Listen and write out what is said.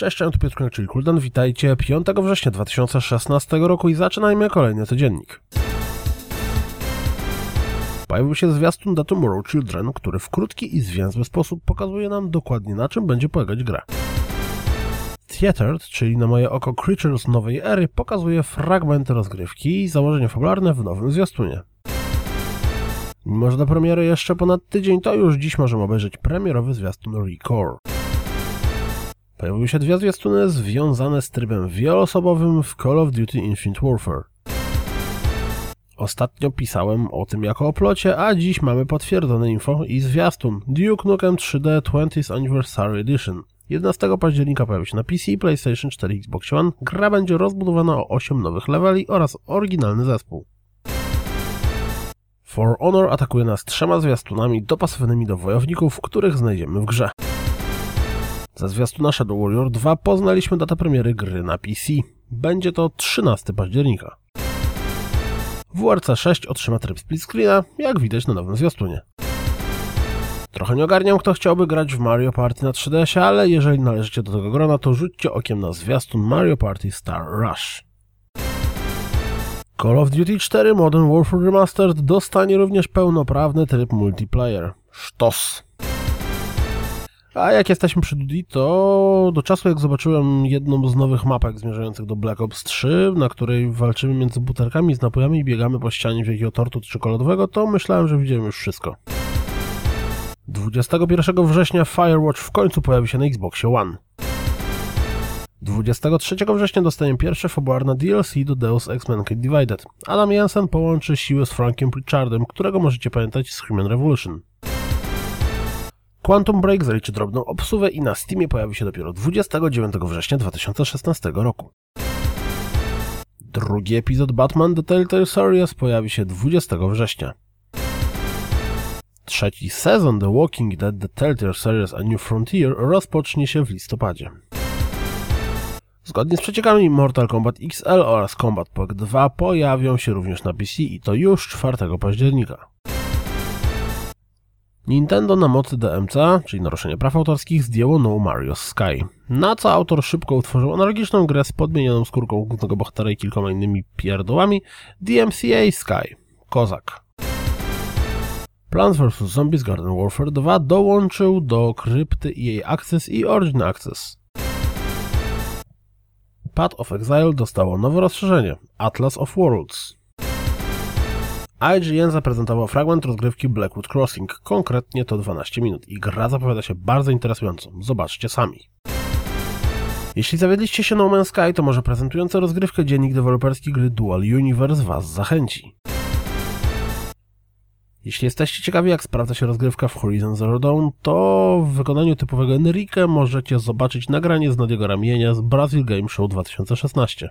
Cześć, cześć, tu Piotr czyli Kuldan, witajcie 5 września 2016 roku i zaczynajmy kolejny codziennik. Pojawił się zwiastun The Tomorrow Children, który w krótki i zwięzły sposób pokazuje nam dokładnie na czym będzie polegać gra. Theatered, czyli na moje oko Creatures nowej ery, pokazuje fragmenty rozgrywki i założenia fabularne w nowym zwiastunie. Mimo, że do premiery jeszcze ponad tydzień, to już dziś możemy obejrzeć premierowy zwiastun Recore. Pojawiły się dwie zwiastuny związane z trybem wieloosobowym w Call of Duty Infinite Warfare. Ostatnio pisałem o tym jako o plocie, a dziś mamy potwierdzone info i zwiastun Duke Nukem 3D 20th Anniversary Edition. 11 października pojawi się na PC, PlayStation 4 Xbox One. Gra będzie rozbudowana o 8 nowych leveli oraz oryginalny zespół. For Honor atakuje nas trzema zwiastunami dopasowanymi do wojowników, których znajdziemy w grze. Ze zwiastuna Shadow Warrior 2 poznaliśmy datę premiery gry na PC. Będzie to 13 października. WRC 6 otrzyma tryb split screena, jak widać na nowym zwiastunie. Trochę nie ogarniam, kto chciałby grać w Mario Party na 3DS, ale jeżeli należycie do tego grona, to rzućcie okiem na zwiastun Mario Party Star Rush. Call of Duty 4 Modern Warfare Remastered dostanie również pełnoprawny tryb multiplayer. Sztos! A jak jesteśmy przy Dudi, to do czasu jak zobaczyłem jedną z nowych mapek zmierzających do Black Ops 3, na której walczymy między butelkami z napojami i biegamy po ścianie wielkiego tortu czekoladowego, to myślałem, że widziałem już wszystko. 21 września Firewatch w końcu pojawi się na Xboxie One. 23 września dostaniemy pierwsze fabularne DLC do Deus Ex Mankind Divided. Adam Jensen połączy siły z Frankiem Pritchardem, którego możecie pamiętać z Human Revolution. Quantum Break zaliczy drobną obsuwę i na Steamie pojawi się dopiero 29 września 2016 roku. Drugi epizod Batman The Telltale Series pojawi się 20 września. Trzeci sezon The Walking Dead The Telltale Series A New Frontier rozpocznie się w listopadzie. Zgodnie z przeciekami Mortal Kombat XL oraz Combat Pack 2 pojawią się również na PC i to już 4 października. Nintendo na mocy DMC, czyli naruszenie praw autorskich, zdjęło No Mario Sky. Na co autor szybko utworzył analogiczną grę z podmienioną skórką głównego bohatera i kilkoma innymi pierdołami DMCA Sky. Kozak. Plants vs. Zombies Garden Warfare 2 dołączył do krypty EA Access i Origin Access. Path of Exile dostało nowe rozszerzenie Atlas of Worlds. IGN zaprezentował fragment rozgrywki Blackwood Crossing, konkretnie to 12 minut i gra zapowiada się bardzo interesująco. Zobaczcie sami. Jeśli zawiedliście się No Man's Sky, to może prezentujący rozgrywkę dziennik deweloperski gry Dual Universe Was zachęci. Jeśli jesteście ciekawi jak sprawdza się rozgrywka w Horizon Zero Dawn, to w wykonaniu typowego Enrique możecie zobaczyć nagranie z Nadiego ramienia z Brazil Game Show 2016.